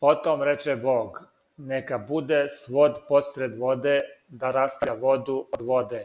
Потом рече Бог: Нека буде свод посред воде да раставља воду од воде.